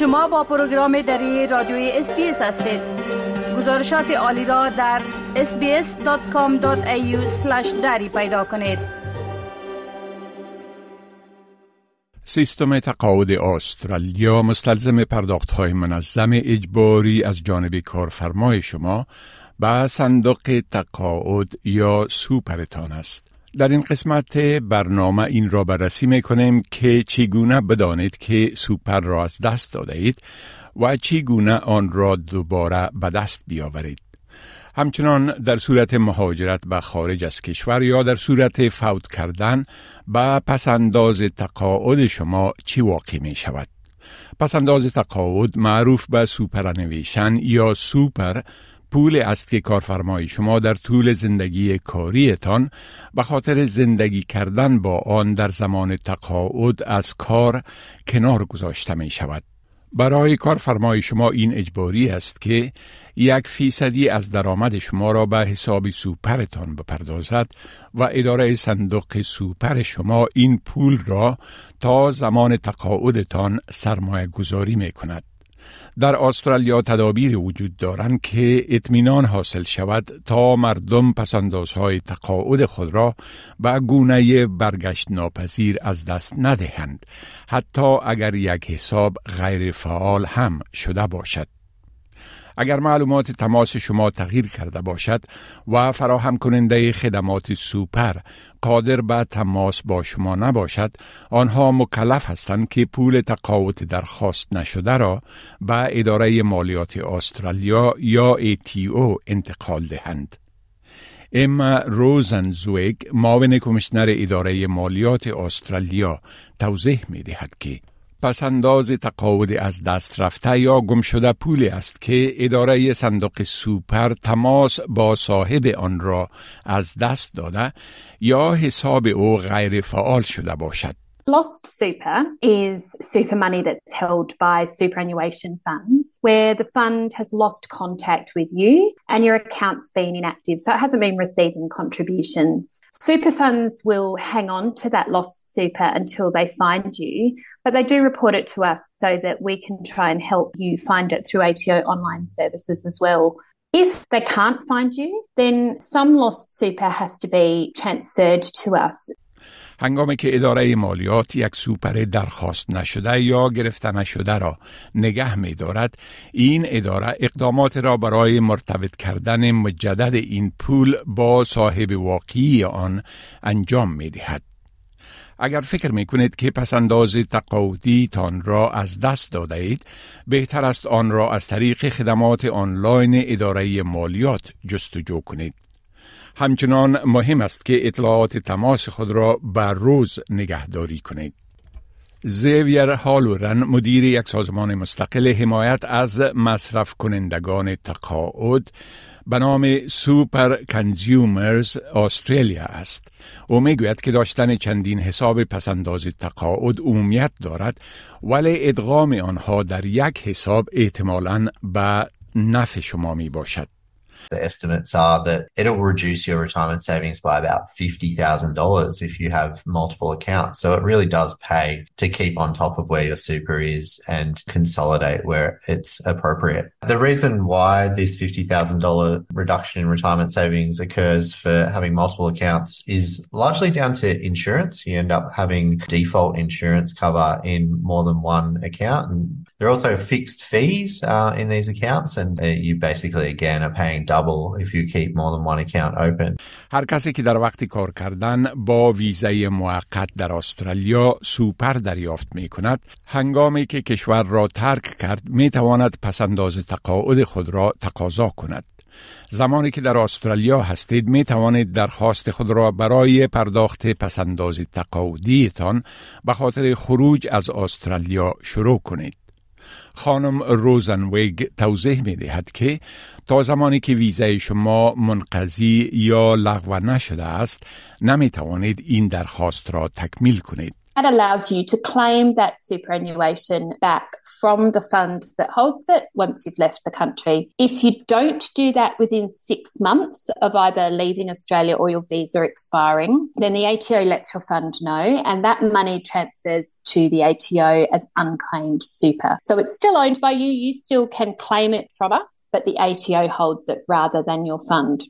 شما با program دری رادیوی SBS هستید گزارشات عالی را در sbs.com.au دری پیدا کنید سیستم تقاعد استرالیا مستلزم پرداخت های منظم اجباری از جانب کارفرمای شما به صندوق تقاعد یا سوپرتان است. در این قسمت برنامه این را بررسی می کنیم که چگونه بدانید که سوپر را از دست داده اید و چگونه آن را دوباره به دست بیاورید. همچنان در صورت مهاجرت به خارج از کشور یا در صورت فوت کردن به پسنداز تقاعد شما چی واقع می شود؟ پسنداز تقاعد معروف به superannuation یا سوپر پول است که کارفرمای شما در طول زندگی کاریتان به خاطر زندگی کردن با آن در زمان تقاعد از کار کنار گذاشته می شود. برای کارفرمای شما این اجباری است که یک فیصدی از درآمد شما را به حساب سوپرتان بپردازد و اداره صندوق سوپر شما این پول را تا زمان تقاعدتان سرمایه گذاری می کند. در استرالیا تدابیر وجود دارند که اطمینان حاصل شود تا مردم پسندازهای تقاعد خود را به گونه برگشت ناپذیر از دست ندهند حتی اگر یک حساب غیر فعال هم شده باشد. اگر معلومات تماس شما تغییر کرده باشد و فراهم کننده خدمات سوپر قادر به تماس با شما نباشد آنها مکلف هستند که پول تقاوت درخواست نشده را به اداره مالیات استرالیا یا ATO انتقال دهند. اما روزن زویگ معاون کمیشنر اداره مالیات استرالیا توضیح می دهد که پس انداز تقاعد از دست رفته یا گم شده پولی است که اداره صندوق سوپر تماس با صاحب آن را از دست داده یا حساب او غیر فعال شده باشد. Lost super is super money that's held by superannuation funds where the fund has lost contact with you and your account's been inactive, so it hasn't been receiving contributions. Super funds will hang on to that lost super until they find you, but they do report it to us so that we can try and help you find it through ATO online services as well. If they can't find you, then some lost super has to be transferred to us. هنگامی که اداره مالیات یک سوپر درخواست نشده یا گرفته نشده را نگه می دارد این اداره اقدامات را برای مرتبط کردن مجدد این پول با صاحب واقعی آن انجام می دهد. اگر فکر می کنید که پسنداز تقاعدی تان را از دست داده اید بهتر است آن را از طریق خدمات آنلاین اداره مالیات جستجو کنید همچنان مهم است که اطلاعات تماس خود را بر روز نگهداری کنید. زیویر هالورن مدیر یک سازمان مستقل حمایت از مصرف کنندگان تقاعد به نام سوپر کنزیومرز استرالیا است. او می‌گوید که داشتن چندین حساب پسنداز تقاعد عمومیت دارد ولی ادغام آنها در یک حساب احتمالاً به نفع شما می باشد. The estimates are that it'll reduce your retirement savings by about $50,000 if you have multiple accounts. So it really does pay to keep on top of where your super is and consolidate where it's appropriate. The reason why this $50,000 reduction in retirement savings occurs for having multiple accounts is largely down to insurance. You end up having default insurance cover in more than one account. And there are also fixed fees uh, in these accounts, and uh, you basically again are paying double if you keep more than one account open. هر کسی که در وقت کار کردن با ویزای موقت در استرالیا سوپر دریافت می کند هنگامی که کشور را ترک کرد می تواند پسنداز تقاعد خود را تقاضا کند. زمانی که در استرالیا هستید می توانید درخواست خود را برای پرداخت پسنداز تقاعدیتان به خاطر خروج از استرالیا شروع کنید. خانم روزنویگ توضیح می دهد که تا زمانی که ویزای شما منقضی یا لغو نشده است نمی توانید این درخواست را تکمیل کنید. That allows you to claim that superannuation back from the fund that holds it once you've left the country. If you don't do that within six months of either leaving Australia or your visa expiring, then the ATO lets your fund know and that money transfers to the ATO as unclaimed super. So it's still owned by you, you still can claim it from us, but the ATO holds it rather than your fund.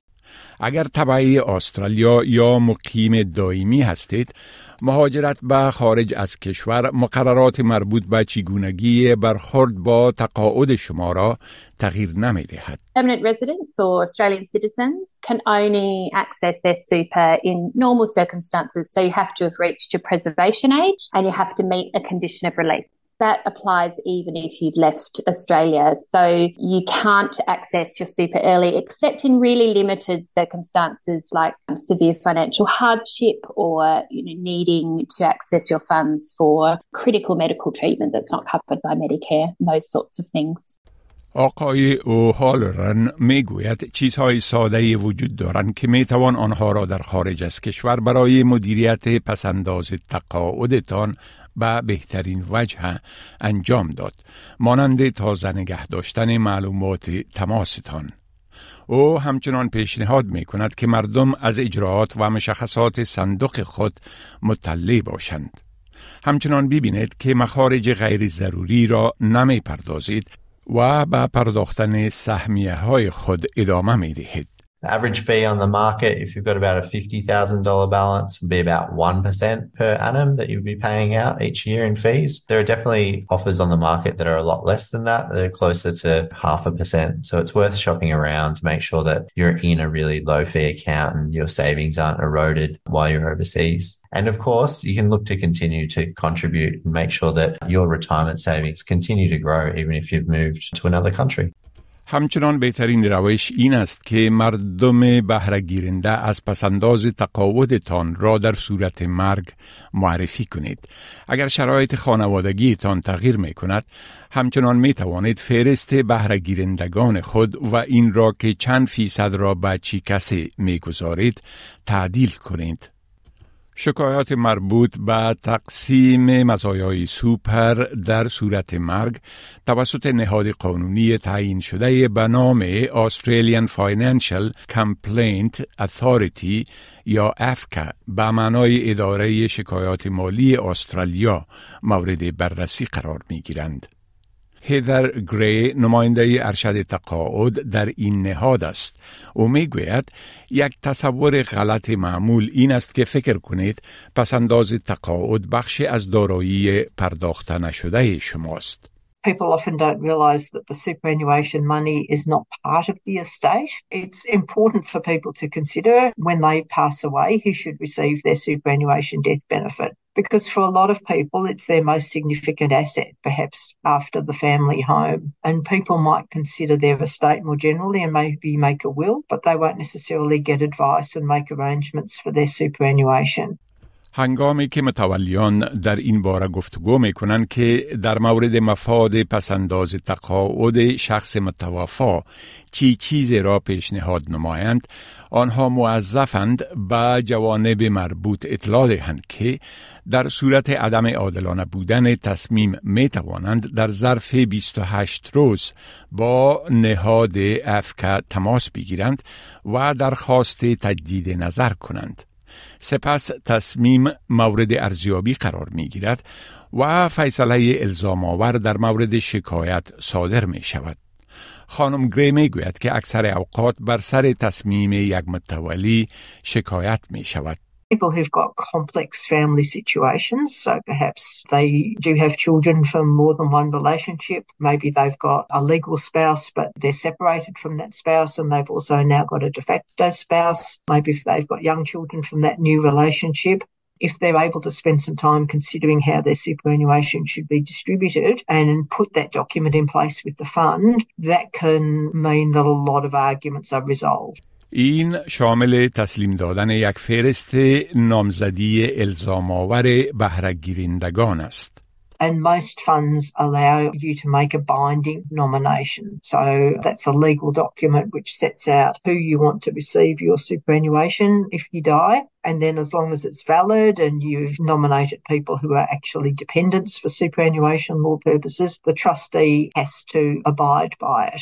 اگر تبعی استرالیا یا مقیم دائمی هستید مهاجرت به خارج از کشور مقررات مربوط به چگونگی برخورد با تقاعد شما را تغییر نمی دهد. Permanent residents or Australian citizens can only access their super in normal circumstances. So you have to have reached your preservation age and you have to meet a condition of release. that applies even if you've left Australia. So you can't access your super early except in really limited circumstances like severe financial hardship or you know, needing to access your funds for critical medical treatment that's not covered by Medicare, those sorts of things. آقای اوهالرن میگوید چیزهای ساده وجود دارند که می توان آنها را در خارج از کشور برای مدیریت پسنداز تقاعدتان به بهترین وجه انجام داد. مانند تازه نگه داشتن معلومات تماستان. او همچنان پیشنهاد می کند که مردم از اجراعات و مشخصات صندوق خود مطلع باشند. همچنان ببینید که مخارج غیر ضروری را نمی پردازید و به پرداختن سهمیه های خود ادامه می دهید. The average fee on the market, if you've got about a $50,000 balance, would be about 1% per annum that you'd be paying out each year in fees. There are definitely offers on the market that are a lot less than that. They're closer to half a percent. So it's worth shopping around to make sure that you're in a really low fee account and your savings aren't eroded while you're overseas. And of course, you can look to continue to contribute and make sure that your retirement savings continue to grow even if you've moved to another country. همچنان بهترین روش این است که مردم بهرهگیرنده از پسنداز تقاعدتان را در صورت مرگ معرفی کنید. اگر شرایط خانوادگیتان تغییر می کند، همچنان می توانید فهرست بهرهگیرندگان خود و این را که چند فیصد را به چی کسی می گذارید تعدیل کنید. شکایات مربوط به تقسیم مزایای سوپر در صورت مرگ توسط نهاد قانونی تعیین شده به نام Australian Financial Complaint Authority یا افکا به معنای اداره شکایات مالی استرالیا مورد بررسی قرار می گیرند. هیدر گری نماینده ارشد تقاعد در این نهاد است. او می‌گوید یک تصور غلط معمول این است که فکر کنید پس انداز تقاعد بخشی از دارایی پرداخته نشده شماست. People often don't realise that the superannuation money is not part of the estate. It's important for people to consider when they pass away who should receive their superannuation death benefit. because for a lot of people, it's their most significant asset, perhaps after the family home. And people might consider their estate more generally and maybe make a will, but they won't necessarily get advice and make arrangements for their superannuation. هنگامی که متولیان در این باره گفتگو می کنند که در مورد مفاد پسنداز تقاعد شخص متوفا چی چیزی را پیشنهاد نمایند آنها موظفند به جوانب مربوط اطلاع دهند که در صورت عدم عادلانه بودن تصمیم می توانند در ظرف 28 روز با نهاد افکا تماس بگیرند و درخواست تجدید نظر کنند. سپس تصمیم مورد ارزیابی قرار می گیرد و فیصله الزام آور در مورد شکایت صادر می شود. خانم گری می گوید که اکثر اوقات بر سر تصمیم یک متولی شکایت می شود. People who've got complex family situations. So perhaps they do have children from more than one relationship. Maybe they've got a legal spouse, but they're separated from that spouse and they've also now got a de facto spouse. Maybe they've got young children from that new relationship. If they're able to spend some time considering how their superannuation should be distributed and put that document in place with the fund, that can mean that a lot of arguments are resolved. این شامل تسلیم دادن یک فهرست نامزدی الزام آور بهرهگیرندگان است. and most funds allow you to make a binding nomination. So that's a legal document which sets out who you want to receive your superannuation if you die. And then as long as it's valid and you've nominated people who are actually dependents for superannuation law purposes, the trustee has to abide by it.